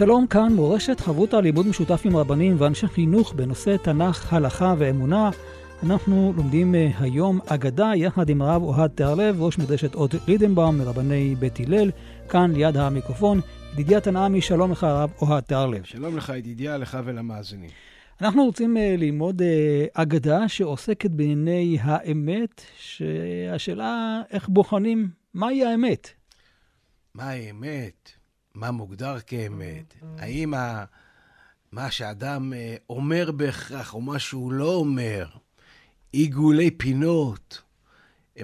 שלום, כאן מורשת חברותא לימוד משותף עם רבנים ואנשי חינוך בנושא תנ"ך, הלכה ואמונה. אנחנו לומדים אה, היום אגדה יחד עם הרב אוהד תיארלב, ראש מדרשת אות לידנבאום מרבני בית הלל, כאן ליד המיקרופון. ידידיה תנעמי, שלום לך הרב אוהד תיארלב. שלום לך ידידיה, לך ולמאזינים. אנחנו רוצים uh, ללמוד uh, אגדה שעוסקת בענייני האמת, שהשאלה איך בוחנים מהי האמת. מה האמת? מה מוגדר כאמת? האם ה... מה שאדם אה, אומר בהכרח, או מה שהוא לא אומר, עיגולי פינות,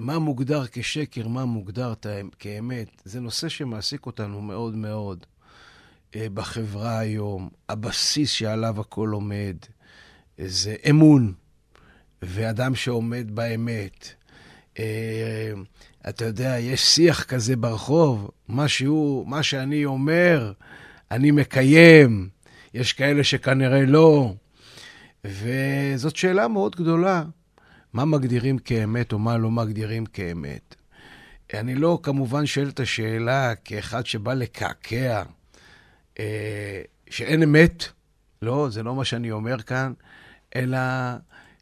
מה מוגדר כשקר, מה מוגדר כאמת, זה נושא שמעסיק אותנו מאוד מאוד אה, בחברה היום. הבסיס שעליו הכל עומד זה אמון, ואדם שעומד באמת. אתה יודע, יש שיח כזה ברחוב, מה שהוא, מה שאני אומר, אני מקיים. יש כאלה שכנראה לא. וזאת שאלה מאוד גדולה, מה מגדירים כאמת או מה לא מגדירים כאמת. אני לא כמובן שואל את השאלה כאחד שבא לקעקע, אה, שאין אמת, לא, זה לא מה שאני אומר כאן, אלא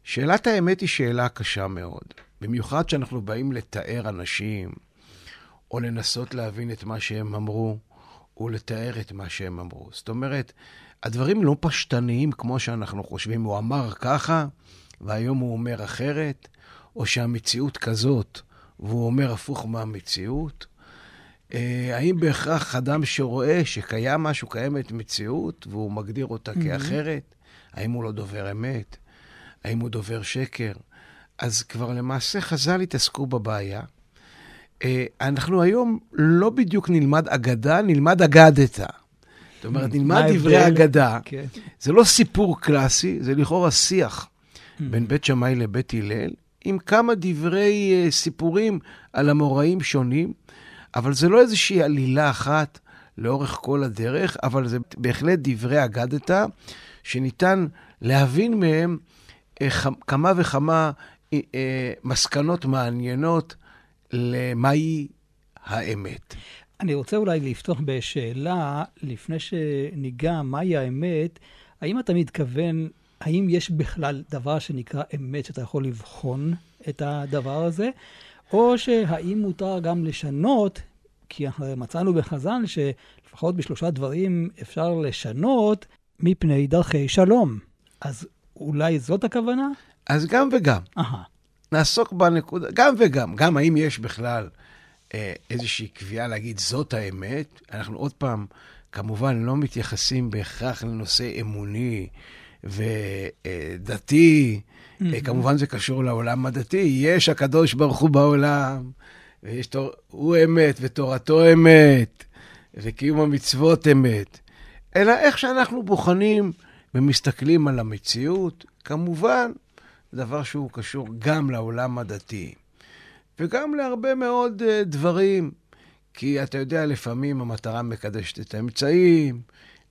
שאלת האמת היא שאלה קשה מאוד. במיוחד כשאנחנו באים לתאר אנשים, או לנסות להבין את מה שהם אמרו, או לתאר את מה שהם אמרו. זאת אומרת, הדברים לא פשטניים כמו שאנחנו חושבים. הוא אמר ככה, והיום הוא אומר אחרת, או שהמציאות כזאת, והוא אומר הפוך מהמציאות. אה, האם בהכרח אדם שרואה שקיים משהו, קיימת מציאות, והוא מגדיר אותה mm-hmm. כאחרת? האם הוא לא דובר אמת? האם הוא דובר שקר? אז כבר למעשה חז"ל התעסקו בבעיה. אה, אנחנו היום לא בדיוק נלמד אגדה, נלמד אגדתה. זאת אומרת, נלמד דברי אגדה. כן. זה לא סיפור קלאסי, זה לכאורה שיח mm. בין בית שמאי לבית הלל, עם כמה דברי uh, סיפורים על המוראים שונים, אבל זה לא איזושהי עלילה אחת לאורך כל הדרך, אבל זה בהחלט דברי אגדתה, שניתן להבין מהם uh, כמה וכמה אה, מסקנות מעניינות למהי האמת. אני רוצה אולי לפתוח בשאלה, לפני שניגע מהי האמת, האם אתה מתכוון, האם יש בכלל דבר שנקרא אמת שאתה יכול לבחון את הדבר הזה, או שהאם מותר גם לשנות, כי אנחנו מצאנו בחז"ל שלפחות בשלושה דברים אפשר לשנות מפני דרכי שלום. אז אולי זאת הכוונה? אז גם וגם. Aha. נעסוק בנקודה, גם וגם. גם האם יש בכלל אה, איזושהי קביעה להגיד זאת האמת. אנחנו עוד פעם, כמובן, לא מתייחסים בהכרח לנושא אמוני ודתי. Mm-hmm. כמובן זה קשור לעולם הדתי. יש הקדוש ברוך הוא בעולם, ויש תור... הוא אמת ותורתו אמת, וקיום המצוות אמת. אלא איך שאנחנו בוחנים ומסתכלים על המציאות, כמובן, דבר שהוא קשור גם לעולם הדתי, וגם להרבה מאוד uh, דברים. כי אתה יודע, לפעמים המטרה מקדשת את האמצעים,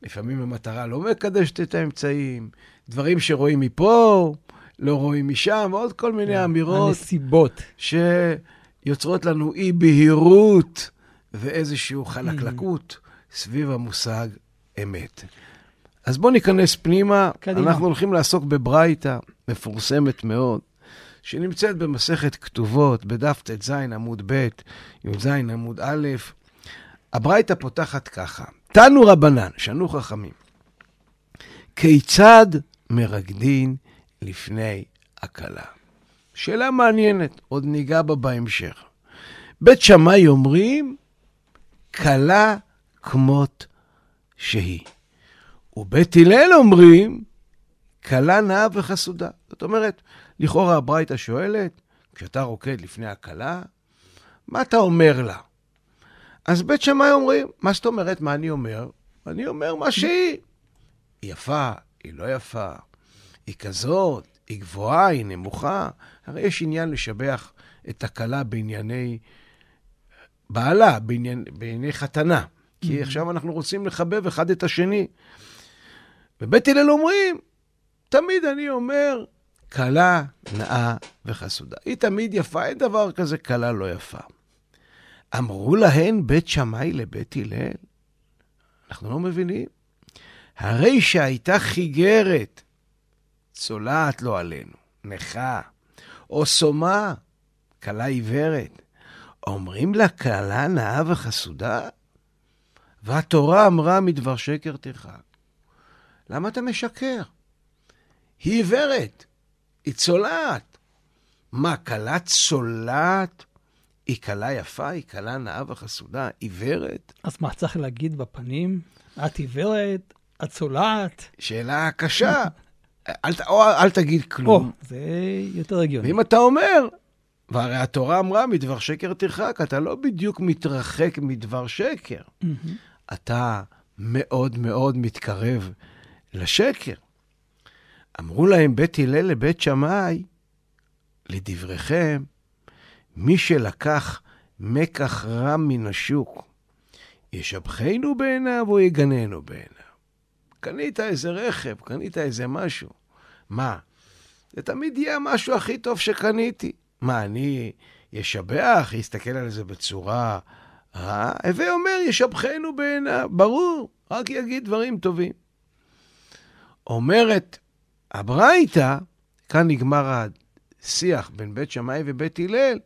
לפעמים המטרה לא מקדשת את האמצעים, דברים שרואים מפה, לא רואים משם, ועוד כל מיני yeah, כן, אמירות. הנסיבות. שיוצרות לנו אי-בהירות ואיזושהי חלקלקות mm. סביב המושג אמת. אז בואו ניכנס פנימה. קדימה. אנחנו הולכים לעסוק בברייתא מפורסמת מאוד, שנמצאת במסכת כתובות, בדף ט"ז עמוד ב', י"ז עמוד א'. הברייתא פותחת ככה: תנו רבנן, שנו חכמים, כיצד מרקדין לפני הכלה? שאלה מעניינת, עוד ניגע בה בהמשך. בית שמאי אומרים, כלה כמות שהיא. ובית הלל אומרים, כלה נאה וחסודה. זאת אומרת, לכאורה הברייתא שואלת, כשאתה רוקד לפני הכלה, מה אתה אומר לה? אז בית שמאי אומרים, מה זאת אומרת, מה אני אומר? אני אומר מה שהיא. היא יפה, היא לא יפה, היא כזאת, היא גבוהה, היא נמוכה. הרי יש עניין לשבח את הכלה בענייני בעלה, בעניין, בענייני חתנה. כי עכשיו אנחנו רוצים לחבב אחד את השני. ובית הלל אומרים, תמיד אני אומר, כלה נאה וחסודה. היא תמיד יפה, אין דבר כזה כלה לא יפה. אמרו להן בית שמאי לבית הלל? אנחנו לא מבינים. הרי שהייתה חיגרת, צולעת לו עלינו, נכה, או סומה, כלה עיוורת. אומרים לה כלה נאה וחסודה? והתורה אמרה מדבר שקר תרחק. למה אתה משקר? היא עיוורת, היא צולעת. מה, כלה צולעת? היא כלה יפה, היא כלה נאה וחסודה, עיוורת? אז מה צריך להגיד בפנים? את עיוורת? את צולעת? שאלה קשה. אל, או אל תגיד כלום. או, זה יותר הגיוני. ואם אתה אומר, והרי התורה אמרה, מדבר שקר תרחק, אתה לא בדיוק מתרחק מדבר שקר. אתה מאוד מאוד מתקרב לשקר. אמרו להם בית הלל לבית שמאי, לדבריכם, מי שלקח מקח רע מן השוק, ישבחנו בעיניו או יגננו בעיניו? קנית איזה רכב, קנית איזה משהו. מה? זה תמיד יהיה המשהו הכי טוב שקניתי. מה, אני ישבח, יסתכל על זה בצורה רעה? הווה אומר, ישבחנו בעיניו, ברור, רק יגיד דברים טובים. אומרת הברייתא, כאן נגמר השיח בין בית שמאי ובית הלל,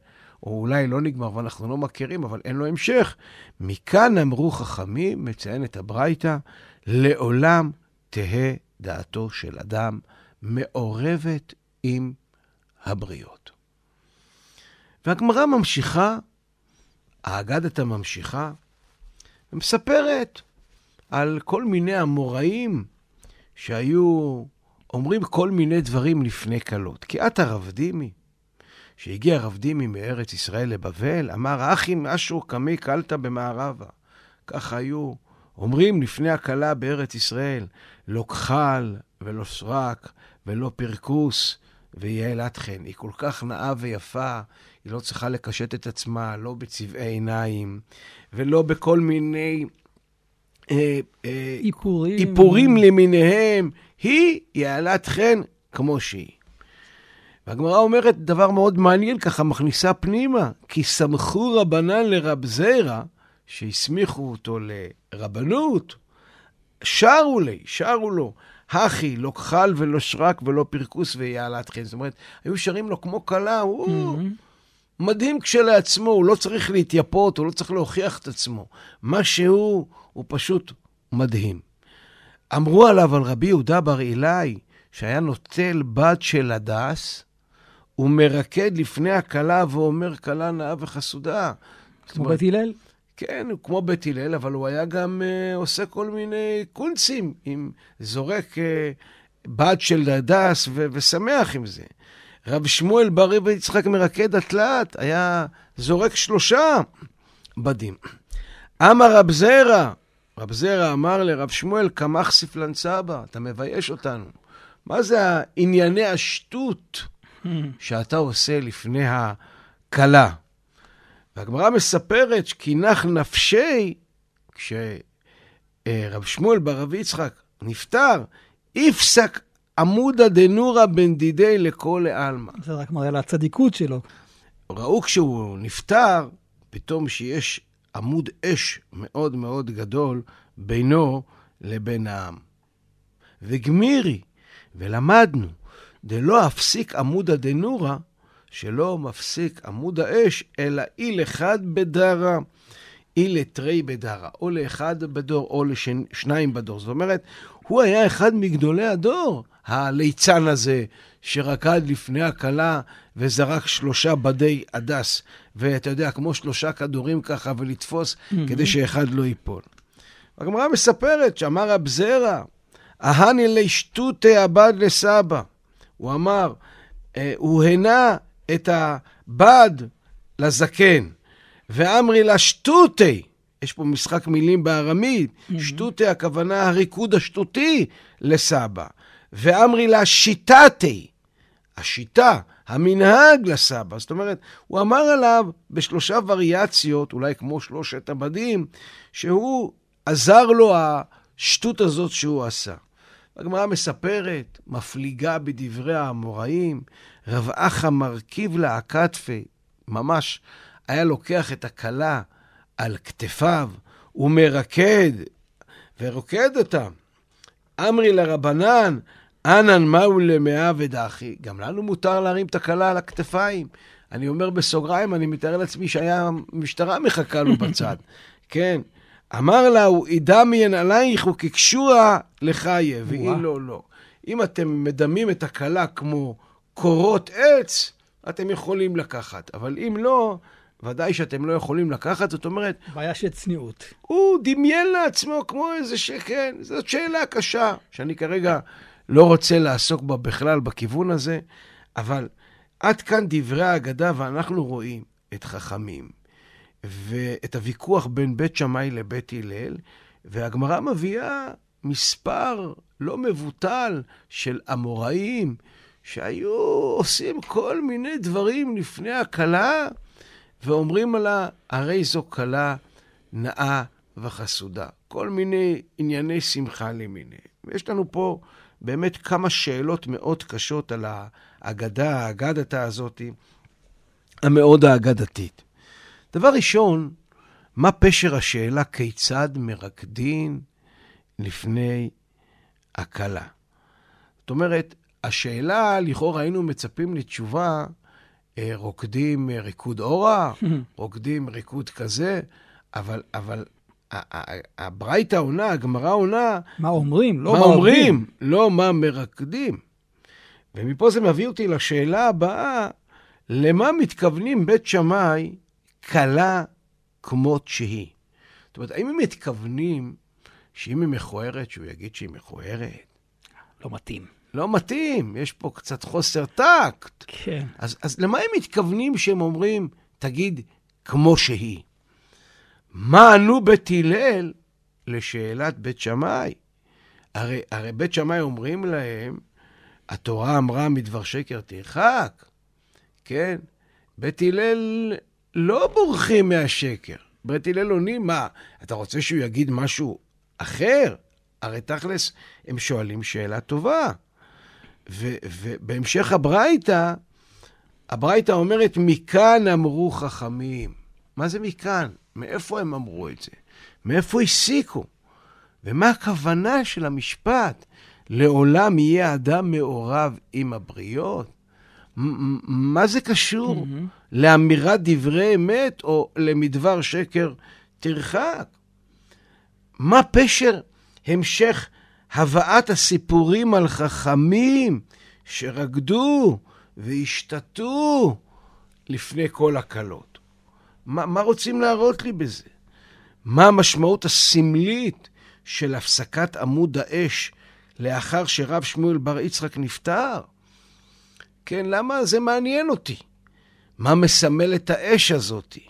או אולי לא נגמר ואנחנו לא מכירים, אבל אין לו המשך. מכאן אמרו חכמים, מציין את הברייתא, לעולם תהא דעתו של אדם מעורבת עם הבריות. והגמרא ממשיכה, האגדתא ממשיכה, ומספרת על כל מיני אמוראים שהיו אומרים כל מיני דברים לפני כלות. כי את הרב דימי, שהגיע הרב דימי מארץ ישראל לבבל, אמר, אחים אשרו קמי קלתא במערבה. ככה היו אומרים לפני הכלה בארץ ישראל, לא כחל ולא סרק ולא פרקוס ויעלת חן. היא כל כך נאה ויפה, היא לא צריכה לקשט את עצמה, לא בצבעי עיניים ולא בכל מיני איפורים. איפורים למיניהם. היא יעלת חן כמו שהיא. והגמרא אומרת דבר מאוד מעניין, ככה מכניסה פנימה, כי סמכו רבנן לרב זרע, שהסמיכו אותו לרבנות, שרו לי, שרו לו, הכי, לא כחל ולא שרק ולא פרקוס ויעלת חן. זאת אומרת, היו שרים לו כמו כלה, הוא mm-hmm. מדהים כשלעצמו, הוא לא צריך להתייפות, הוא לא צריך להוכיח את עצמו. מה שהוא, הוא פשוט מדהים. אמרו עליו, על רבי יהודה בר אילאי, שהיה נוטל בת של הדס, הוא מרקד לפני הכלה ואומר, כלה נאה וחסודה. כמו בית הלל? כן, הוא כמו בית הלל, אבל הוא היה גם uh, עושה כל מיני קונצים, עם זורק uh, בת של הדס ו- ושמח עם זה. רב שמואל בר רבי יצחק מרקד התלת, היה זורק שלושה בדים. אמר רב זרע, רב זרע אמר לרב שמואל, קמח ספלן סבא, אתה מבייש אותנו. מה זה ענייני השטות שאתה עושה לפני הכלה? והגמרא מספרת שכינך נפשי, כשרב שמואל בר רבי יצחק נפטר, הפסק עמודא דנורא בן דידי לכל עלמא. זה רק מראה לצדיקות שלו. ראו כשהוא נפטר, פתאום שיש עמוד אש מאוד מאוד גדול בינו לבין העם. וגמירי, ולמדנו, דלא אפסיק עמודא דנורא, שלא מפסיק עמוד האש, אלא איל אחד בדרה, איל לתרי בדרה, או לאחד בדור, או לשניים בדור. זאת אומרת, הוא היה אחד מגדולי הדור, הליצן הזה, שרקד לפני הכלה וזרק שלושה בדי הדס, ואתה יודע, כמו שלושה כדורים ככה, ולתפוס mm-hmm. כדי שאחד לא ייפול. הגמרא מספרת שאמר רב זרע, אהני לשטותי הבד לסבא. הוא אמר, אה, הוא הנה את הבד לזקן, ואמרי לה שטותי, יש פה משחק מילים בארמית, mm-hmm. שטותי הכוונה הריקוד השטותי לסבא. ואמרי לה שיטתי, השיטה, המנהג לסבא. זאת אומרת, הוא אמר עליו בשלושה וריאציות, אולי כמו שלושת הבדים, שהוא עזר לו השטות הזאת שהוא עשה. הגמרא מספרת, מפליגה בדברי האמוראים, רב אחא מרכיב לה הכתפי, ממש היה לוקח את הכלה על כתפיו ומרקד, ורוקד אותה. אמרי לרבנן, אנן מהו למאה ודחי. גם לנו מותר להרים את הכלה על הכתפיים. אני אומר בסוגריים, אני מתאר לעצמי שהיה משטרה מחכה לו בצד. כן. אמר לה, הוא ידמיין עלייך וכקשורה לחיה, והיא לא, לא. אם אתם מדמים את הכלה כמו קורות עץ, אתם יכולים לקחת. אבל אם לא, ודאי שאתם לא יכולים לקחת, זאת אומרת... בעיה של צניעות. הוא דמיין לעצמו כמו איזה ש... כן, זאת שאלה קשה, שאני כרגע לא רוצה לעסוק בה בכלל בכיוון הזה, אבל עד כאן דברי האגדה, ואנחנו רואים את חכמים ואת הוויכוח בין בית שמאי לבית הלל, והגמרא מביאה מספר לא מבוטל של אמוראים שהיו עושים כל מיני דברים לפני הכלה, ואומרים עליה, הרי זו כלה נאה וחסודה. כל מיני ענייני שמחה למיניהם. ויש לנו פה באמת כמה שאלות מאוד קשות על האגדה, האגדתה הזאת, המאוד האגדתית. דבר ראשון, מה פשר השאלה כיצד מרקדין לפני הכלה? זאת אומרת, השאלה, לכאורה היינו מצפים לתשובה, אה, רוקדים ריקוד אורה, רוקדים ריקוד כזה, אבל, אבל הברייתא עונה, הגמרא עונה... מה אומרים, לא מה אומרים, לא מה מרקדים. ומפה זה מביא אותי לשאלה הבאה, למה מתכוונים בית שמאי כלה כמות שהיא? זאת אומרת, האם הם מתכוונים שאם היא מכוערת, שהוא יגיד שהיא מכוערת? לא מתאים. לא מתאים, יש פה קצת חוסר טקט. כן. אז, אז למה הם מתכוונים שהם אומרים, תגיד, כמו שהיא? מה ענו בית הלל לשאלת בית שמאי? הרי, הרי בית שמאי אומרים להם, התורה אמרה מדבר שקר תרחק, כן? בית הלל לא בורחים מהשקר. בית הלל עונים, מה, אתה רוצה שהוא יגיד משהו אחר? הרי תכלס, הם שואלים שאלה טובה. ובהמשך הברייתא, הברייתא אומרת, מכאן אמרו חכמים. מה זה מכאן? מאיפה הם אמרו את זה? מאיפה הסיקו? ומה הכוונה של המשפט? לעולם יהיה אדם מעורב עם הבריות? מה זה קשור mm-hmm. לאמירת דברי אמת או למדבר שקר תרחק? מה פשר המשך הבאת הסיפורים על חכמים שרקדו והשתתו לפני כל הקלות? מה, מה רוצים להראות לי בזה? מה המשמעות הסמלית של הפסקת עמוד האש לאחר שרב שמואל בר יצחק נפטר? כן, למה זה מעניין אותי? מה מסמל את האש הזאתי?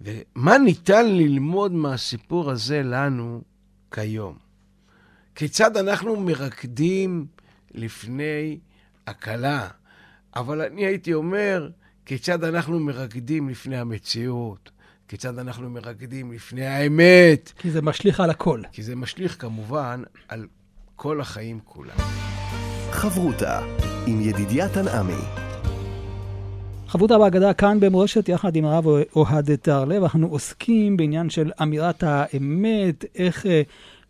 ומה ניתן ללמוד מהסיפור הזה לנו כיום? כיצד אנחנו מרקדים לפני הכלה? אבל אני הייתי אומר, כיצד אנחנו מרקדים לפני המציאות? כיצד אנחנו מרקדים לפני האמת? כי זה משליך על הכל. כי זה משליך כמובן על כל החיים כולם. חברותה עם ידידיה תנעמי. חברותה בהגדה כאן במורשת יחד עם הרב אוהד תרלב, אנחנו עוסקים בעניין של אמירת האמת, איך אה,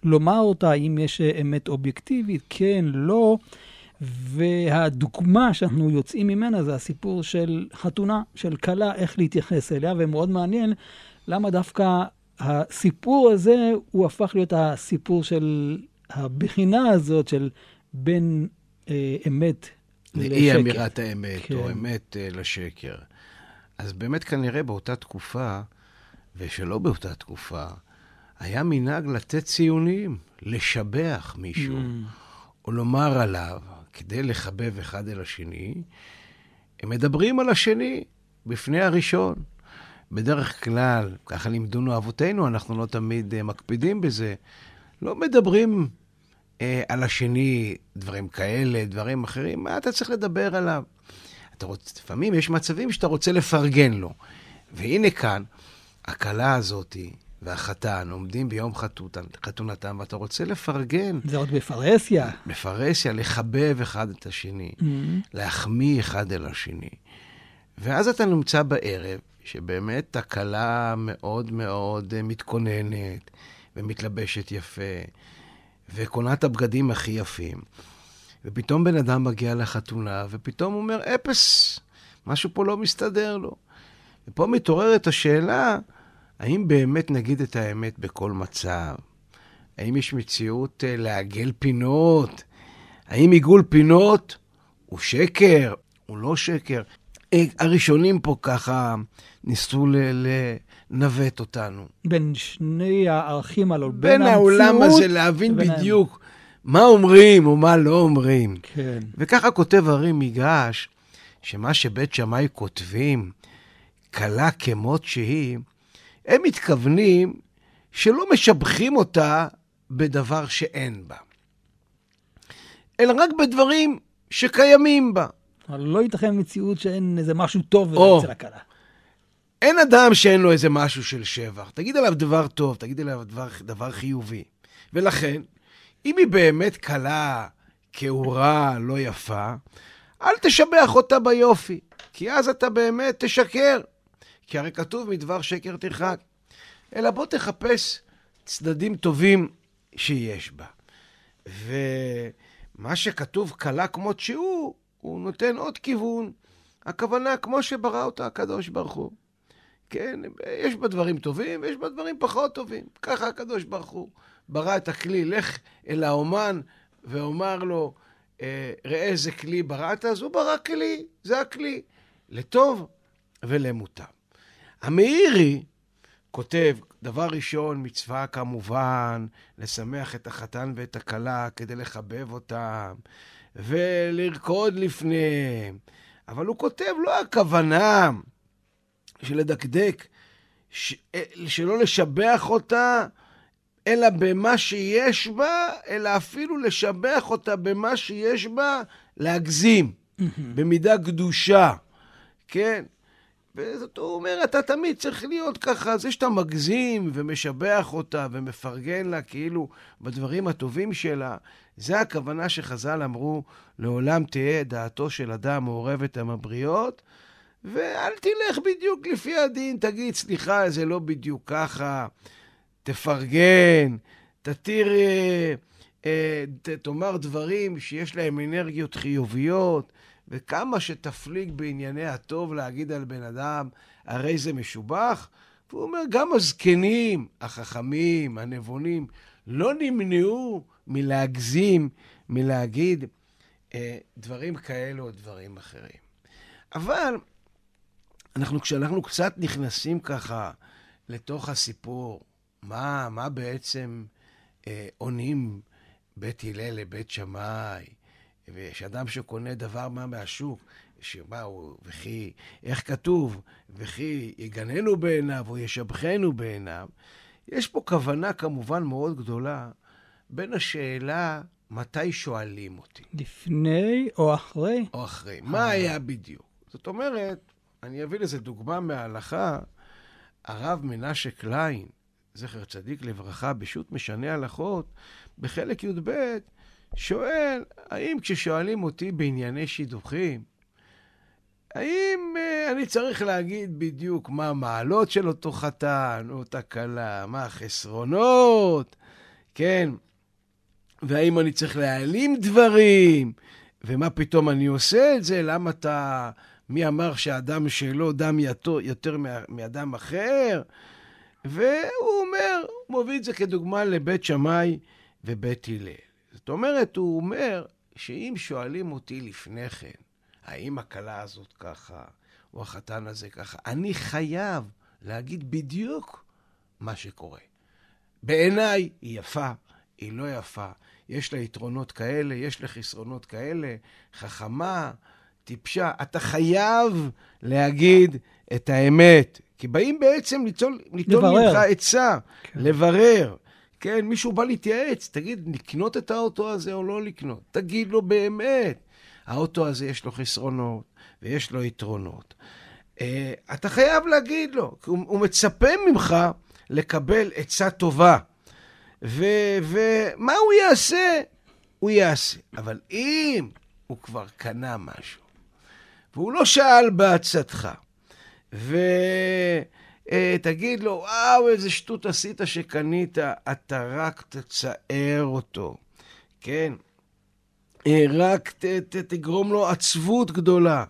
לומר אותה, אם יש אה, אמת אובייקטיבית, כן, לא. והדוגמה שאנחנו יוצאים ממנה זה הסיפור של חתונה, של כלה, איך להתייחס אליה, ומאוד מעניין למה דווקא הסיפור הזה הוא הפך להיות הסיפור של הבחינה הזאת של בין אה, אמת לשקר. לאי אמירת האמת, כן. או אמת אה, לשקר. אז באמת כנראה באותה תקופה, ושלא באותה תקופה, היה מנהג לתת ציונים, לשבח מישהו, mm. או לומר עליו, כדי לחבב אחד אל השני, הם מדברים על השני בפני הראשון. בדרך כלל, ככה לימדונו אבותינו, אנחנו לא תמיד uh, מקפידים בזה, לא מדברים אה, על השני דברים כאלה, דברים אחרים, מה אתה צריך לדבר עליו? אתה רוצה, לפעמים יש מצבים שאתה רוצה לפרגן לו. והנה כאן, הכלה הזאתי והחתן עומדים ביום חתונתם, חתונתם, ואתה רוצה לפרגן. זה עוד בפרהסיה. בפרהסיה, לחבב אחד את השני, Mm-hmm. להחמיא אחד אל השני. ואז אתה נמצא בערב, שבאמת הכלה מאוד מאוד אה, מתכוננת, ומתלבשת יפה, וקונה את הבגדים הכי יפים. ופתאום בן אדם מגיע לחתונה, ופתאום הוא אומר, אפס, משהו פה לא מסתדר לו. ופה מתעוררת השאלה, האם באמת נגיד את האמת בכל מצב? האם יש מציאות אה, לעגל פינות? האם עיגול פינות הוא שקר? הוא לא שקר? אה, הראשונים פה ככה ניסו לנווט אותנו. בין שני הערכים הללו, בין העולם הזה להבין בדיוק מה אומרים או מה לא אומרים. כן. וככה כותב הרי מיגש, שמה שבית שמאי כותבים, קלה כמות שהיא, הם מתכוונים שלא משבחים אותה בדבר שאין בה, אלא רק בדברים שקיימים בה. אבל לא ייתכן מציאות שאין איזה משהו טוב או. אצל הכלה. אין אדם שאין לו איזה משהו של שבח. תגיד עליו דבר טוב, תגיד עליו דבר, דבר חיובי. ולכן, אם היא באמת קלה, כעורה, לא יפה, אל תשבח אותה ביופי, כי אז אתה באמת תשקר. כי הרי כתוב מדבר שקר תרחק. אלא בוא תחפש צדדים טובים שיש בה. ומה שכתוב קלה כמות שהוא, הוא נותן עוד כיוון. הכוונה, כמו שברא אותה הקדוש ברוך הוא. כן, יש בה דברים טובים ויש בה דברים פחות טובים. ככה הקדוש ברוך הוא ברא את הכלי, לך אל האומן ואומר לו, אה, ראה איזה כלי בראת, אז הוא ברא כלי, זה הכלי, לטוב ולמוטב. המאירי כותב, דבר ראשון, מצווה כמובן, לשמח את החתן ואת הכלה כדי לחבב אותם ולרקוד לפניהם. אבל הוא כותב, לא הכוונה של לדקדק, ש... שלא לשבח אותה, אלא במה שיש בה, אלא אפילו לשבח אותה במה שיש בה, להגזים, במידה קדושה, כן? וזאת הוא אומר, אתה תמיד צריך להיות ככה, זה שאתה מגזים ומשבח אותה ומפרגן לה כאילו בדברים הטובים שלה, זה הכוונה שחז"ל אמרו, לעולם תהיה דעתו של אדם מעורבת עם הבריות, ואל תלך בדיוק לפי הדין, תגיד, סליחה, זה לא בדיוק ככה, תפרגן, תתיר, אה, אה, תאמר דברים שיש להם אנרגיות חיוביות, וכמה שתפליג בענייני הטוב להגיד על בן אדם, הרי זה משובח. והוא אומר, גם הזקנים, החכמים, הנבונים, לא נמנעו מלהגזים, מלהגיד אה, דברים כאלו או דברים אחרים. אבל אנחנו, כשאנחנו קצת נכנסים ככה לתוך הסיפור, מה, מה בעצם אה, עונים בית הלל לבית שמאי, ויש אדם שקונה דבר מה מהשוק, הוא, וכי, איך כתוב, וכי יגננו בעיניו או ישבחנו בעיניו, יש פה כוונה כמובן מאוד גדולה בין השאלה מתי שואלים אותי, לפני או אחרי? או אחרי. מה היה בדיוק? זאת אומרת, אני אביא לזה דוגמה מההלכה. הרב מנשה קליין, זכר צדיק לברכה, בשו"ת משנה הלכות, בחלק י"ב, שואל, האם כששואלים אותי בענייני שידוכים, האם uh, אני צריך להגיד בדיוק מה המעלות של אותו חתן או אותה כלה, מה החסרונות, כן? והאם אני צריך להעלים דברים, ומה פתאום אני עושה את זה? למה אתה... מי אמר שאדם שלו דם יתו יותר מאדם אחר? והוא אומר, הוא מביא את זה כדוגמה לבית שמאי ובית הלל. זאת אומרת, הוא אומר שאם שואלים אותי לפני כן, האם הכלה הזאת ככה, או החתן הזה ככה, אני חייב להגיד בדיוק מה שקורה. בעיניי היא יפה, היא לא יפה, יש לה יתרונות כאלה, יש לה חסרונות כאלה, חכמה, טיפשה. אתה חייב להגיד את האמת, כי באים בעצם ליטול. ממך עצה, כן. לברר. כן, מישהו בא להתייעץ, תגיד, לקנות את האוטו הזה או לא לקנות? תגיד לו באמת. האוטו הזה יש לו חסרונות ויש לו יתרונות. Uh, אתה חייב להגיד לו, הוא, הוא מצפה ממך לקבל עצה טובה. ומה הוא יעשה? הוא יעשה. אבל אם הוא כבר קנה משהו, והוא לא שאל בעצתך, ותגיד לו, וואו, איזה שטות עשית שקנית, אתה רק תצער אותו, כן? אה, רק ת, ת, תגרום לו עצבות גדולה.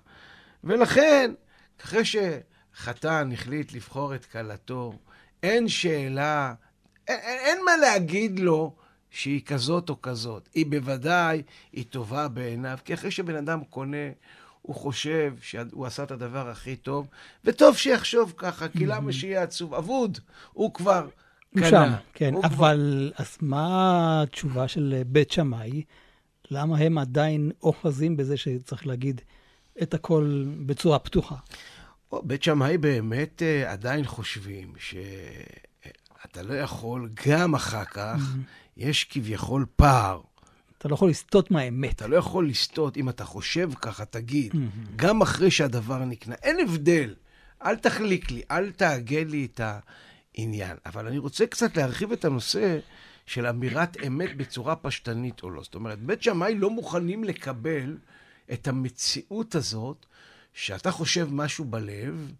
ולכן, אחרי שחתן החליט לבחור את כלתו, אין שאלה, אין, אין מה להגיד לו שהיא כזאת או כזאת. היא בוודאי, היא טובה בעיניו, כי אחרי שבן אדם קונה, הוא חושב שהוא עשה את הדבר הכי טוב, וטוב שיחשוב ככה, כי למה שיהיה עצוב? אבוד, הוא כבר קנה. שם, כן, אבל כבר... אז מה התשובה של בית שמאי? למה הם עדיין אוחזים בזה שצריך להגיד את הכל בצורה פתוחה? בית שמאי באמת uh, עדיין חושבים שאתה לא יכול, גם אחר כך, mm-hmm. יש כביכול פער. אתה לא יכול לסטות מהאמת. אתה לא יכול לסטות, אם אתה חושב ככה, תגיד, mm-hmm. גם אחרי שהדבר נקנה. אין הבדל. אל תחליק לי, אל תעגל לי את העניין. אבל אני רוצה קצת להרחיב את הנושא של אמירת אמת בצורה פשטנית או לא. זאת אומרת, בית שמאי לא מוכנים לקבל את המציאות הזאת, שאתה חושב משהו בלב,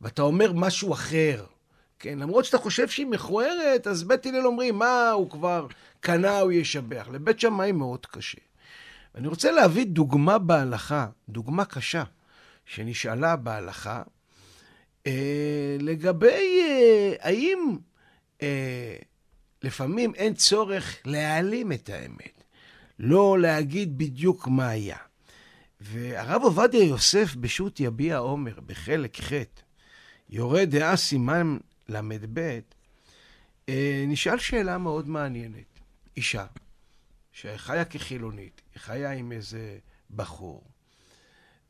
ואתה אומר משהו אחר. כן, למרות שאתה חושב שהיא מכוערת, אז בית הלל אומרים, מה, הוא כבר קנה, הוא ישבח. לבית שמאי מאוד קשה. ואני רוצה להביא דוגמה בהלכה, דוגמה קשה, שנשאלה בהלכה, אה, לגבי אה, האם אה, לפעמים אין צורך להעלים את האמת, לא להגיד בדיוק מה היה. והרב עובדיה יוסף בשו"ת יביע עומר, בחלק ח', יורה דעה סימן ל"ב, אה, נשאל שאלה מאוד מעניינת. אישה, שחיה כחילונית, היא חיה עם איזה בחור,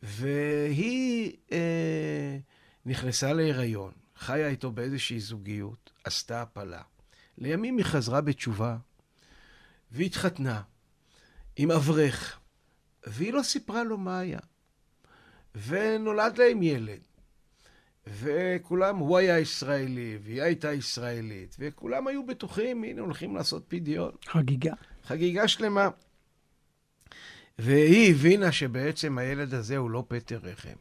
והיא אה, נכנסה להיריון, חיה איתו באיזושהי זוגיות, עשתה הפלה. לימים היא חזרה בתשובה, והתחתנה עם אברך, והיא לא סיפרה לו מה היה. ונולד להם ילד. וכולם, הוא היה ישראלי, והיא הייתה ישראלית, וכולם היו בטוחים, הנה הולכים לעשות פדיון. חגיגה. חגיגה שלמה. והיא הבינה שבעצם הילד הזה הוא לא פטר רחם,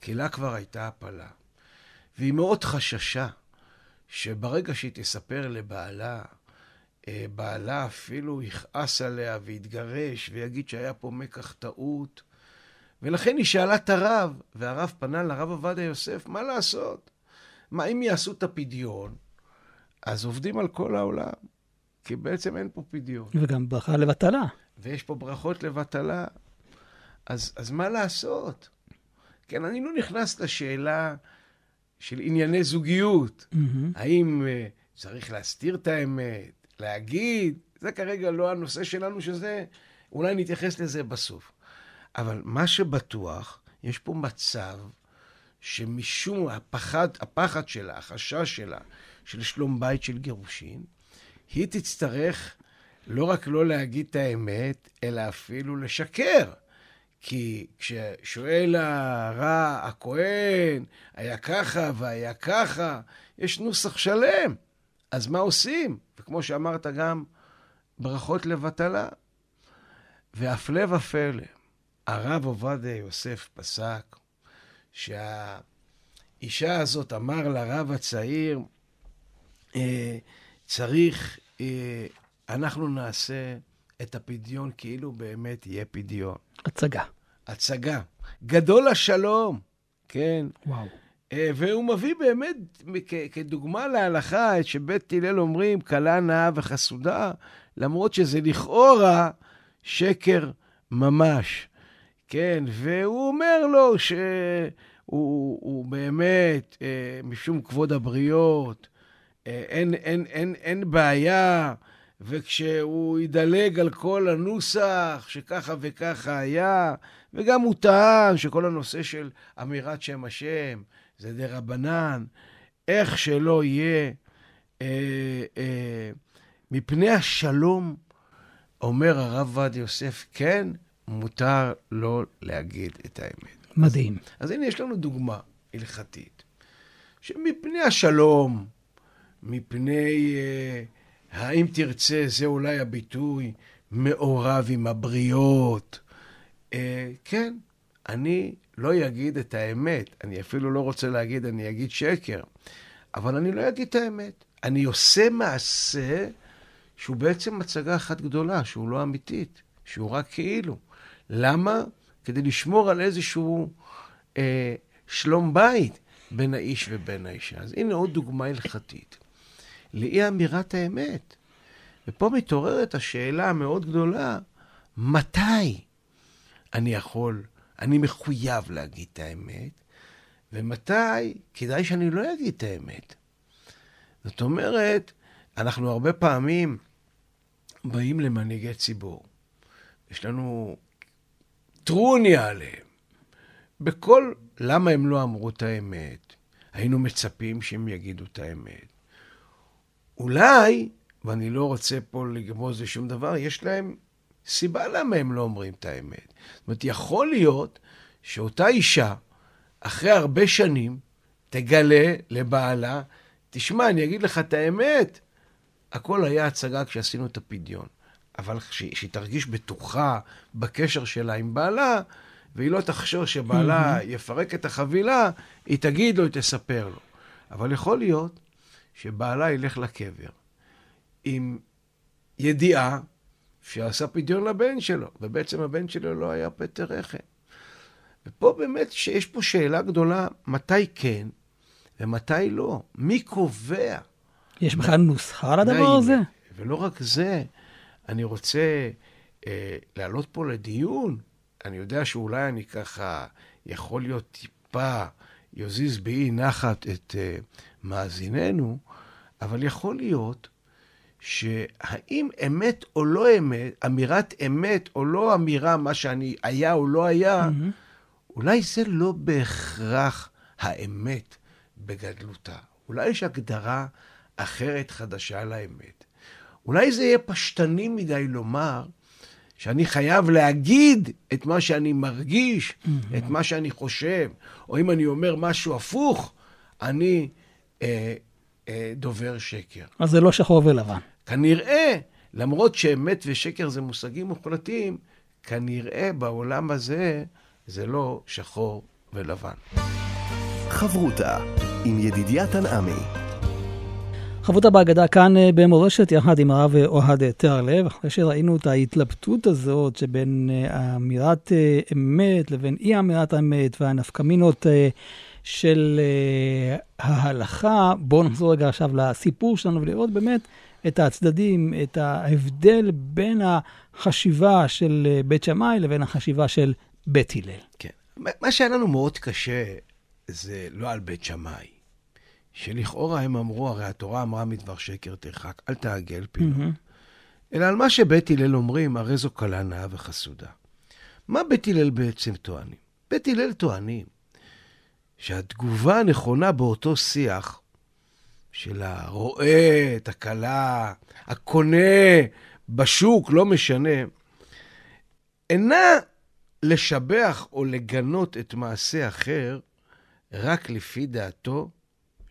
כי לה כבר הייתה הפלה. והיא מאוד חששה שברגע שהיא תספר לבעלה, אה, בעלה אפילו יכעס עליה ויתגרש ויגיד שהיה פה מקח טעות. ולכן היא שאלה את הרב, והרב פנה לרב עובדיה יוסף, מה לעשות? מה אם יעשו את הפדיון, אז עובדים על כל העולם, כי בעצם אין פה פדיון. וגם ברכה לבטלה. ויש פה ברכות לבטלה. אז, אז מה לעשות? כן, אני לא נכנס לשאלה של ענייני זוגיות. Mm-hmm. האם uh, צריך להסתיר את האמת, להגיד? זה כרגע לא הנושא שלנו, שזה, אולי נתייחס לזה בסוף. אבל מה שבטוח, יש פה מצב שמשום הפחד, הפחד שלה, החשש שלה, של שלום בית של גירושין, היא תצטרך לא רק לא להגיד את האמת, אלא אפילו לשקר. כי כששואל הרע, הכהן, היה ככה והיה ככה, יש נוסח שלם. אז מה עושים? וכמו שאמרת גם, ברכות לבטלה. והפלא ופלא, הרב עובדיה יוסף פסק שהאישה הזאת אמר לרב הצעיר, אה, צריך, אה, אנחנו נעשה את הפדיון כאילו באמת יהיה פדיון. הצגה. הצגה. גדול השלום, כן. וואו. אה, והוא מביא באמת כדוגמה להלכה את שבית הלל אומרים, כלה נאה וחסודה, למרות שזה לכאורה שקר ממש. כן, והוא אומר לו שהוא באמת, אה, משום כבוד הבריות, אה, אין, אין, אין, אין בעיה, וכשהוא ידלג על כל הנוסח, שככה וככה היה, וגם הוא טען שכל הנושא של אמירת שם השם זה דה רבנן, איך שלא יהיה, אה, אה, מפני השלום, אומר הרב עובדיה יוסף, כן, מותר לא להגיד את האמת. מדהים. אז, אז הנה, יש לנו דוגמה הלכתית, שמפני השלום, מפני, אה, האם תרצה, זה אולי הביטוי, מעורב עם הבריות. אה, כן, אני לא אגיד את האמת. אני אפילו לא רוצה להגיד, אני אגיד שקר. אבל אני לא אגיד את האמת. אני עושה מעשה שהוא בעצם הצגה אחת גדולה, שהוא לא אמיתית, שהוא רק כאילו. למה? כדי לשמור על איזשהו אה, שלום בית בין האיש ובין האישה. אז הנה עוד דוגמה הלכתית לאי אמירת האמת. ופה מתעוררת השאלה המאוד גדולה, מתי אני יכול, אני מחויב להגיד את האמת, ומתי כדאי שאני לא אגיד את האמת. זאת אומרת, אנחנו הרבה פעמים באים למנהיגי ציבור. יש לנו טרוניה עליהם. בכל, למה הם לא אמרו את האמת? היינו מצפים שהם יגידו את האמת. אולי, ואני לא רוצה פה לגמוז לשום דבר, יש להם סיבה למה הם לא אומרים את האמת. זאת אומרת, יכול להיות שאותה אישה, אחרי הרבה שנים, תגלה לבעלה, תשמע, אני אגיד לך את האמת, הכל היה הצגה כשעשינו את הפדיון. אבל שהיא תרגיש בטוחה בקשר שלה עם בעלה, והיא לא תחשוב שבעלה יפרק את החבילה, היא תגיד לו, היא תספר לו. אבל יכול להיות שבעלה ילך לקבר עם ידיעה שעשה פדיון לבן שלו, ובעצם הבן שלו לא היה פטר רחם. ופה באמת שיש פה שאלה גדולה, מתי כן ומתי לא? מי קובע? יש בכלל נוסחה לדבר הזה? ולא רק זה, אני רוצה אה, להעלות פה לדיון. אני יודע שאולי אני ככה יכול להיות טיפה יזיז באי נחת את אה, מאזיננו, אבל יכול להיות שהאם אמת או לא אמת, אמירת אמת או לא אמירה, מה שאני היה או לא היה, mm-hmm. אולי זה לא בהכרח האמת בגדלותה. אולי יש הגדרה אחרת חדשה לאמת. אולי זה יהיה פשטני מדי לומר שאני חייב להגיד את מה שאני מרגיש, mm-hmm. את מה שאני חושב, או אם אני אומר משהו הפוך, אני אה, אה, דובר שקר. אז זה לא שחור ולבן. כנראה, למרות שאמת ושקר זה מושגים מוחלטים, כנראה בעולם הזה זה לא שחור ולבן. חברותה עם ידידיה תנעמי. חברותה בהגדה כאן אה, במורשת, יחד עם הרב אוהד תיארלב, אחרי שראינו את ההתלבטות הזאת שבין אה, אמירת אה, אמת לבין אי אמירת אמת והנפקמינות של ההלכה, בואו נחזור רגע עכשיו לסיפור שלנו ולראות באמת את הצדדים, את ההבדל בין החשיבה של בית שמאי לבין החשיבה של בית הלל. כן. מה שהיה לנו מאוד קשה זה לא על בית שמאי. שלכאורה הם אמרו, הרי התורה אמרה מדבר שקר תרחק, אל תעגל פינו. Mm-hmm. אלא על מה שבית הלל אומרים, הרי זו קלה נאה וחסודה. מה בית הלל בעצם טוענים? בית הלל טוענים שהתגובה הנכונה באותו שיח של הרואה את הכלה, הקונה בשוק, לא משנה, אינה לשבח או לגנות את מעשה אחר רק לפי דעתו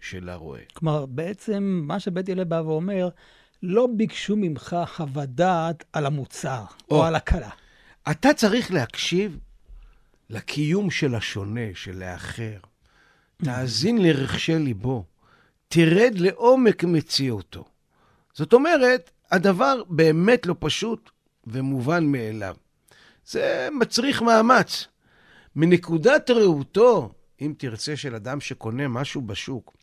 של הרועה. כלומר, בעצם מה שבית הלל בא ואומר, לא ביקשו ממך חוות דעת על המוצר או, או על הכלה. אתה צריך להקשיב לקיום של השונה, של האחר. תאזין לרחשי ליבו. תרד לעומק מציאותו. זאת אומרת, הדבר באמת לא פשוט ומובן מאליו. זה מצריך מאמץ. מנקודת ראותו, אם תרצה, של אדם שקונה משהו בשוק,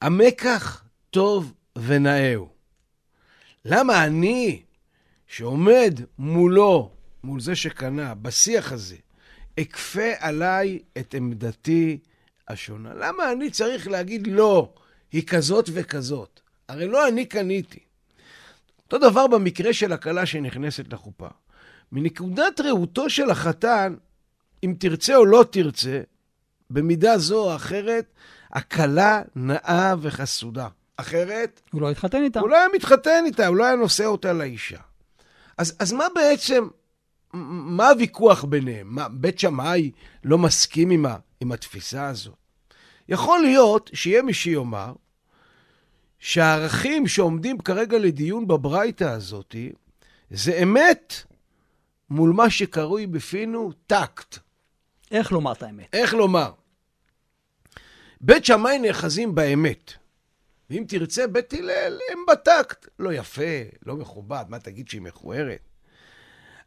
המקח טוב ונאהו. למה אני, שעומד מולו, מול זה שקנה, בשיח הזה, אכפה עליי את עמדתי השונה? למה אני צריך להגיד לא, היא כזאת וכזאת? הרי לא אני קניתי. אותו דבר במקרה של הכלה שנכנסת לחופה. מנקודת ראותו של החתן, אם תרצה או לא תרצה, במידה זו או אחרת, הכלה נאה וחסודה. אחרת, הוא לא התחתן איתה. הוא לא היה מתחתן איתה, הוא לא היה נושא אותה לאישה. אז, אז מה בעצם, מה הוויכוח ביניהם? מה, בית שמאי לא מסכים עם, ה, עם התפיסה הזאת? יכול להיות שיהיה מי שיאמר שהערכים שעומדים כרגע לדיון בברייתא הזאת, זה אמת מול מה שקרוי בפינו טקט. איך לומר את האמת? איך לומר? בית שמאי נאחזים באמת. ואם תרצה, בית הלל הם בטקט. לא יפה, לא מכובד, מה תגיד שהיא מכוערת?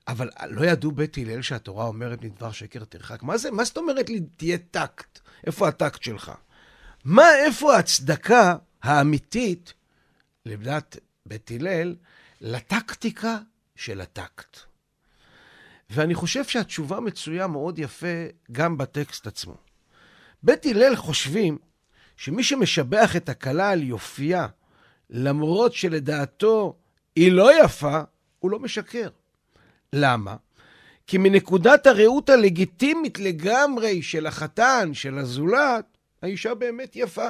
אבל לא ידעו בית הלל שהתורה אומרת מדבר שקר תרחק? מה זה, מה זאת אומרת לי תהיה טקט? איפה הטקט שלך? מה, איפה ההצדקה האמיתית, לדעת בית הלל, לטקטיקה של הטקט? ואני חושב שהתשובה מצויה מאוד יפה גם בטקסט עצמו. בית הלל חושבים שמי שמשבח את הכלה על יופייה, למרות שלדעתו היא לא יפה, הוא לא משקר. למה? כי מנקודת הראות הלגיטימית לגמרי של החתן, של הזולת, האישה באמת יפה.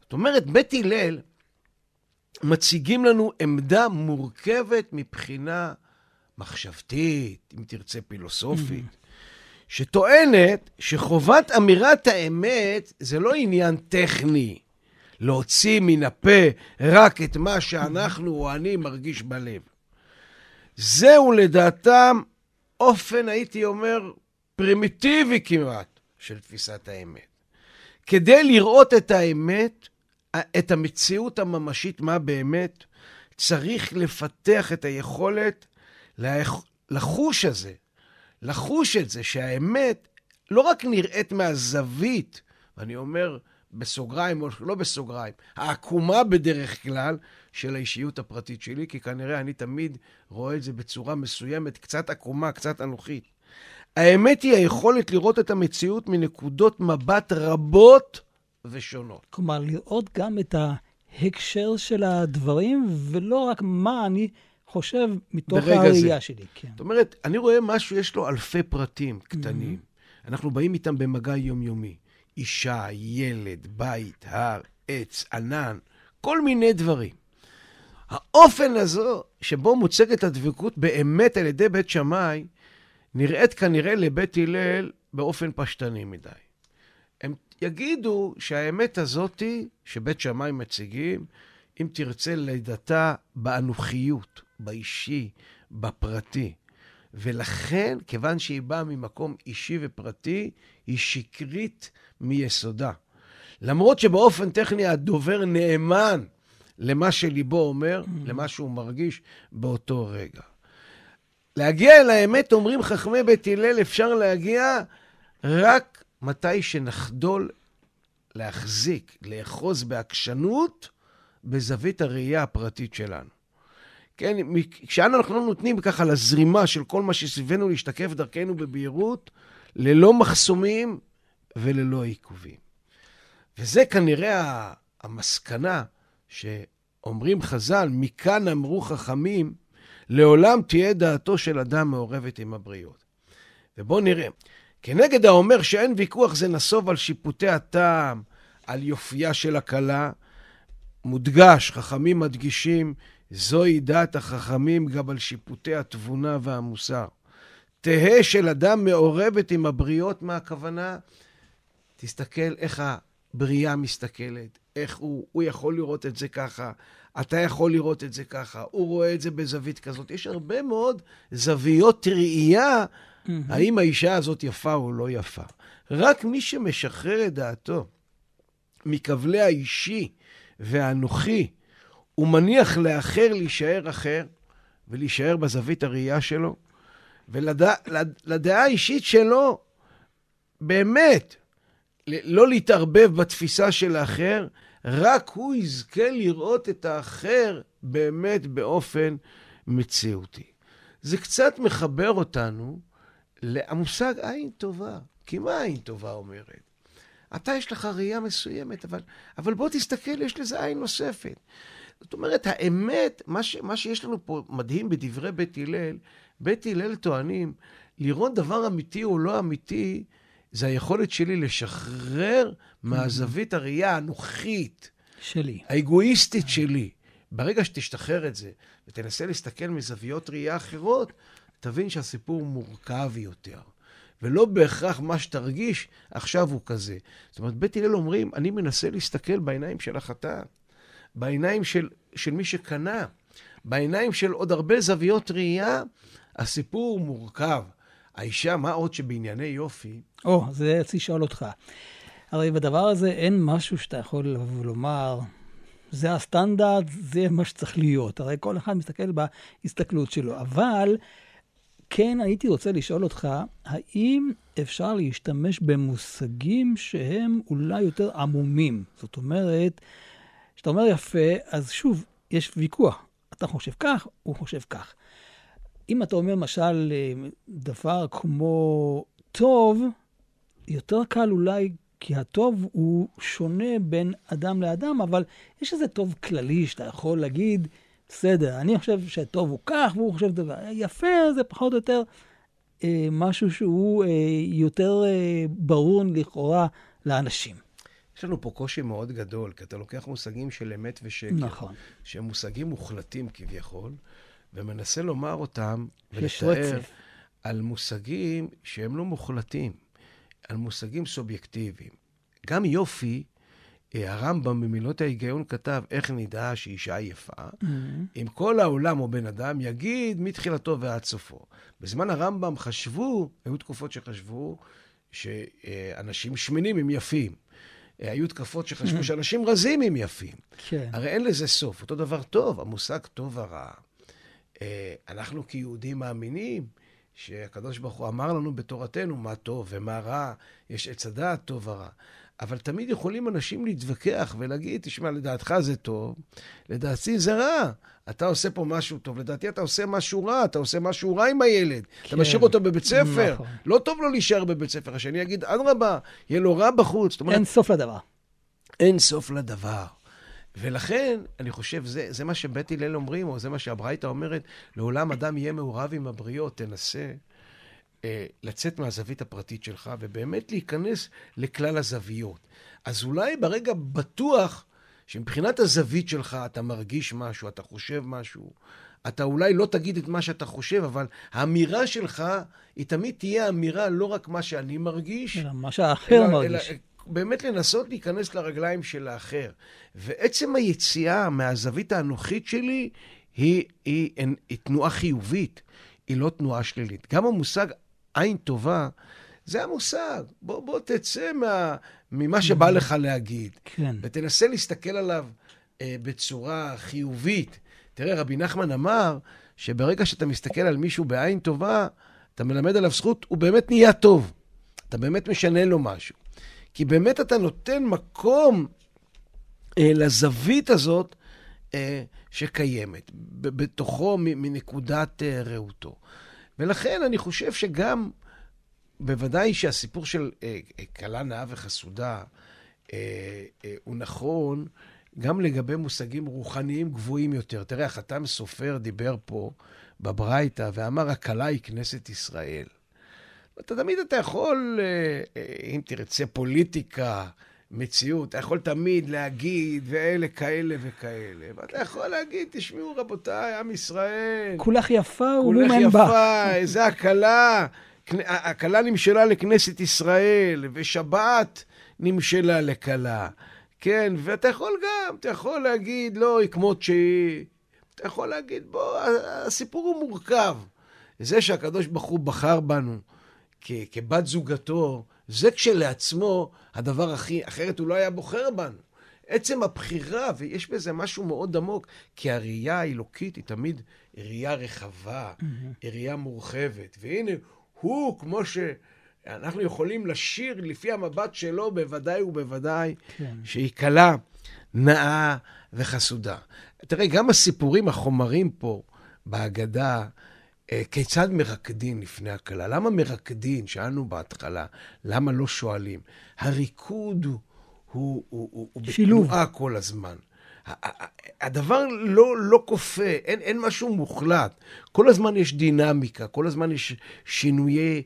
זאת אומרת, בית הלל מציגים לנו עמדה מורכבת מבחינה מחשבתית, אם תרצה פילוסופית, שטוענת שחובת אמירת האמת זה לא עניין טכני, להוציא מן הפה רק את מה שאנחנו או אני מרגיש בלב. זהו לדעתם אופן, הייתי אומר, פרימיטיבי כמעט של תפיסת האמת. כדי לראות את האמת, את המציאות הממשית, מה באמת, צריך לפתח את היכולת לחוש הזה, לחוש את זה שהאמת לא רק נראית מהזווית, ואני אומר בסוגריים או לא בסוגריים, העקומה בדרך כלל של האישיות הפרטית שלי, כי כנראה אני תמיד רואה את זה בצורה מסוימת, קצת עקומה, קצת אנוכית. האמת היא היכולת לראות את המציאות מנקודות מבט רבות ושונות. כלומר, לראות גם את ההקשר של הדברים, ולא רק מה אני חושב מתוך הראייה זה. שלי. כן. זאת אומרת, אני רואה משהו, יש לו אלפי פרטים קטנים. Mm-hmm. אנחנו באים איתם במגע יומיומי. אישה, ילד, בית, הר, עץ, ענן, כל מיני דברים. האופן הזו שבו מוצגת הדבקות באמת על ידי בית שמאי, נראית כנראה לבית הלל באופן פשטני מדי. הם יגידו שהאמת הזאתי שבית שמאי מציגים, אם תרצה לידתה באנוכיות, באישי, בפרטי. ולכן, כיוון שהיא באה ממקום אישי ופרטי, היא שקרית מיסודה. למרות שבאופן טכני הדובר נאמן למה שליבו אומר, mm. למה שהוא מרגיש באותו רגע. להגיע אל האמת, אומרים חכמי בית הלל, אפשר להגיע רק מתי שנחדול להחזיק, לאחוז בעקשנות בזווית הראייה הפרטית שלנו. כן, כשאנחנו לא נותנים ככה לזרימה של כל מה שסביבנו להשתקף דרכנו בבהירות, ללא מחסומים וללא עיכובים. וזה כנראה המסקנה שאומרים חז"ל, מכאן אמרו חכמים, לעולם תהיה דעתו של אדם מעורבת עם הבריות. ובואו נראה. כנגד האומר שאין ויכוח זה נסוב על שיפוטי הטעם, על יופייה של הכלה, מודגש, חכמים מדגישים, זוהי דעת החכמים גם על שיפוטי התבונה והמוסר. תהא של אדם מעורבת עם הבריות, מה הכוונה? תסתכל איך הבריאה מסתכלת, איך הוא, הוא יכול לראות את זה ככה, אתה יכול לראות את זה ככה, הוא רואה את זה בזווית כזאת. יש הרבה מאוד זוויות ראייה, mm-hmm. האם האישה הזאת יפה או לא יפה. רק מי שמשחרר את דעתו מכבלי האישי והאנוכי, הוא מניח לאחר להישאר אחר, ולהישאר בזווית הראייה שלו, ולדעה האישית שלו, באמת, לא להתערבב בתפיסה של האחר, רק הוא יזכה לראות את האחר באמת באופן מציאותי. זה קצת מחבר אותנו למושג עין טובה. כי מה עין טובה אומרת? אתה יש לך ראייה מסוימת, אבל, אבל בוא תסתכל, יש לזה עין נוספת. זאת אומרת, האמת, מה, ש, מה שיש לנו פה מדהים בדברי בית הלל, בית הלל טוענים, לראות דבר אמיתי או לא אמיתי, זה היכולת שלי לשחרר מהזווית הראייה האנוכית, שלי. האגואיסטית שלי. ברגע שתשתחרר את זה ותנסה להסתכל מזוויות ראייה אחרות, תבין שהסיפור מורכב יותר. ולא בהכרח מה שתרגיש עכשיו הוא כזה. זאת אומרת, בית הלל אומרים, אני מנסה להסתכל בעיניים של החתן, בעיניים של, של מי שקנה, בעיניים של עוד הרבה זוויות ראייה, הסיפור מורכב. האישה, מה עוד שבענייני יופי... או, oh, זה רציתי לשאול אותך. הרי בדבר הזה אין משהו שאתה יכול ולומר, זה הסטנדרט, זה מה שצריך להיות. הרי כל אחד מסתכל בהסתכלות שלו. אבל כן הייתי רוצה לשאול אותך, האם אפשר להשתמש במושגים שהם אולי יותר עמומים? זאת אומרת, כשאתה אומר יפה, אז שוב, יש ויכוח. אתה חושב כך, הוא חושב כך. אם אתה אומר, למשל, דבר כמו טוב, יותר קל אולי, כי הטוב הוא שונה בין אדם לאדם, אבל יש איזה טוב כללי שאתה יכול להגיד, בסדר, אני חושב שטוב הוא כך, והוא חושב דבר. יפה זה פחות או יותר אה, משהו שהוא אה, יותר אה, ברור לכאורה לאנשים. יש לנו פה קושי מאוד גדול, כי אתה לוקח מושגים של אמת ושקר, נכון. שהם מושגים מוחלטים כביכול, ומנסה לומר אותם ולתאר על מושגים שהם לא מוחלטים, על מושגים סובייקטיביים. גם יופי אה, הרמב"ם במילות ההיגיון כתב, איך נדע שאישה יפה, mm-hmm. אם כל העולם או בן אדם יגיד מתחילתו ועד סופו. בזמן הרמב"ם חשבו, היו תקופות שחשבו שאנשים שמנים הם יפים. אה, היו תקופות שחשבו mm-hmm. שאנשים רזים הם יפים. כן. הרי אין לזה סוף. אותו דבר טוב, המושג טוב ורע. אה, אנחנו כיהודים מאמינים שהקדוש ברוך הוא אמר לנו בתורתנו מה טוב ומה רע, יש עץ הדעת טוב ורע. אבל תמיד יכולים אנשים להתווכח ולהגיד, תשמע, לדעתך זה טוב, לדעתי זה רע. אתה עושה פה משהו טוב, לדעתי אתה עושה משהו רע, אתה עושה משהו רע עם הילד. כן. אתה משאיר אותו בבית ספר. נכון. לא טוב לו להישאר בבית ספר. השני יגיד, אדרבה, יהיה לו רע בחוץ. אומרת, אין סוף לדבר. אין סוף לדבר. ולכן, אני חושב, זה, זה מה שבית הלל אומרים, או זה מה שהברייתא אומרת, לעולם אדם יהיה מעורב עם הבריות, תנסה. אה, לצאת מהזווית הפרטית שלך ובאמת להיכנס לכלל הזוויות. אז אולי ברגע בטוח שמבחינת הזווית שלך אתה מרגיש משהו, אתה חושב משהו, אתה אולי לא תגיד את מה שאתה חושב, אבל האמירה שלך היא תמיד תהיה אמירה לא רק מה שאני מרגיש, אלא מה שהאחר מרגיש. אלא, באמת לנסות להיכנס לרגליים של האחר. ועצם היציאה מהזווית האנוכית שלי היא, היא, היא, היא תנועה חיובית, היא לא תנועה שלילית. גם המושג עין טובה, זה המושג. בוא, בוא תצא מה, ממה שבא לך להגיד. כן. ותנסה להסתכל עליו אה, בצורה חיובית. תראה, רבי נחמן אמר שברגע שאתה מסתכל על מישהו בעין טובה, אתה מלמד עליו זכות, הוא באמת נהיה טוב. אתה באמת משנה לו משהו. כי באמת אתה נותן מקום אה, לזווית הזאת אה, שקיימת, בתוכו מנקודת אה, ראותו. ולכן אני חושב שגם, בוודאי שהסיפור של אה, אה, כלה נאה וחסודה אה, הוא נכון גם לגבי מושגים רוחניים גבוהים יותר. תראה, החתם סופר דיבר פה בברייתא ואמר, הכלה היא כנסת ישראל. אתה תמיד אתה יכול, אם תרצה פוליטיקה, מציאות, אתה יכול תמיד להגיד, ואלה כאלה וכאלה. ואתה יכול להגיד, תשמעו רבותיי, עם ישראל. כולך יפה ולום אין בה. כולך יפה, איזה הקלה. הקלה נמשלה לכנסת ישראל, ושבת נמשלה לכלה. כן, ואתה יכול גם, אתה יכול להגיד, לא, היא כמות שהיא. אתה יכול להגיד, בוא, הסיפור הוא מורכב. זה שהקדוש ברוך הוא בחר בנו כבת זוגתו, זה כשלעצמו הדבר הכי, אחרת הוא לא היה בוחר בנו. עצם הבחירה, ויש בזה משהו מאוד עמוק, כי הראייה האלוקית היא תמיד ראייה רחבה, mm-hmm. ראייה מורחבת. והנה, הוא, כמו שאנחנו יכולים לשיר לפי המבט שלו, בוודאי ובוודאי, כן. שהיא קלה, נאה וחסודה. תראה, גם הסיפורים, החומרים פה, בהגדה, כיצד מרקדין לפני הכלה? למה מרקדין? שאלנו בהתחלה. למה לא שואלים? הריקוד הוא, הוא, הוא, הוא בתנועה כל הזמן. הדבר לא, לא כופה, אין, אין משהו מוחלט. כל הזמן יש דינמיקה, כל הזמן יש שינויי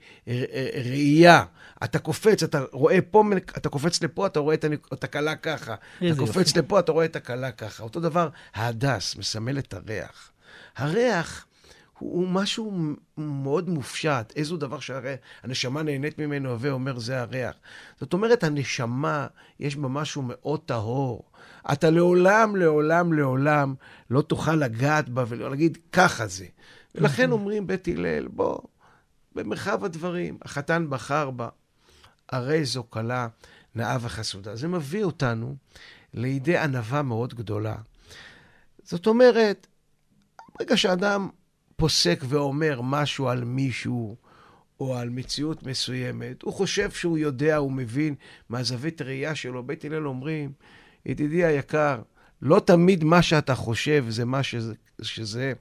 ראייה. אתה קופץ, אתה רואה פה, אתה קופץ לפה, אתה רואה את הקלה ככה. אתה קופץ יופי. לפה, אתה רואה את הקלה ככה. אותו דבר, ההדס מסמל את הריח. הריח הוא משהו מאוד מופשט, איזו דבר שהנשמה נהנית ממנו, ואומר זה הריח. זאת אומרת, הנשמה, יש בה משהו מאוד טהור. אתה לעולם, לעולם, לעולם לא תוכל לגעת בה ולהגיד, ככה זה. ולכן נכון. אומרים בית הלל, בוא, במרחב הדברים, החתן בחר בה, הרי זו כלה נאה וחסודה. זה מביא אותנו לידי ענווה מאוד גדולה. זאת אומרת, ברגע שאדם פוסק ואומר משהו על מישהו או על מציאות מסוימת, הוא חושב שהוא יודע, הוא מבין מהזווית הראייה שלו. בית הלל אומרים, ידידי היקר, לא תמיד מה שאתה חושב זה מה שזה, שזה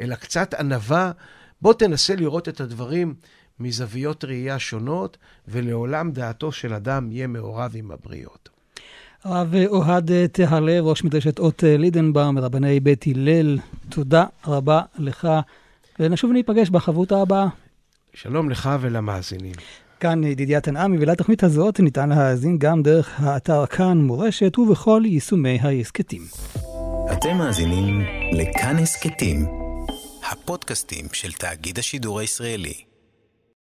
אלא קצת ענווה. בוא תנסה לראות את הדברים מזוויות ראייה שונות, ולעולם דעתו של אדם יהיה מעורב עם הבריות. הרב אוהד תהלה, ראש מדרשת אות לידנבאום, מרבני בית הלל, תודה רבה לך, ונשוב וניפגש בחברותה הבאה. שלום לך ולמאזינים. כאן ידידיה תנעמי, ולתוכנית הזאת ניתן להאזין גם דרך האתר כאן מורשת ובכל יישומי ההסכתים. אתם מאזינים לכאן הסכתים, הפודקאסטים של תאגיד השידור הישראלי.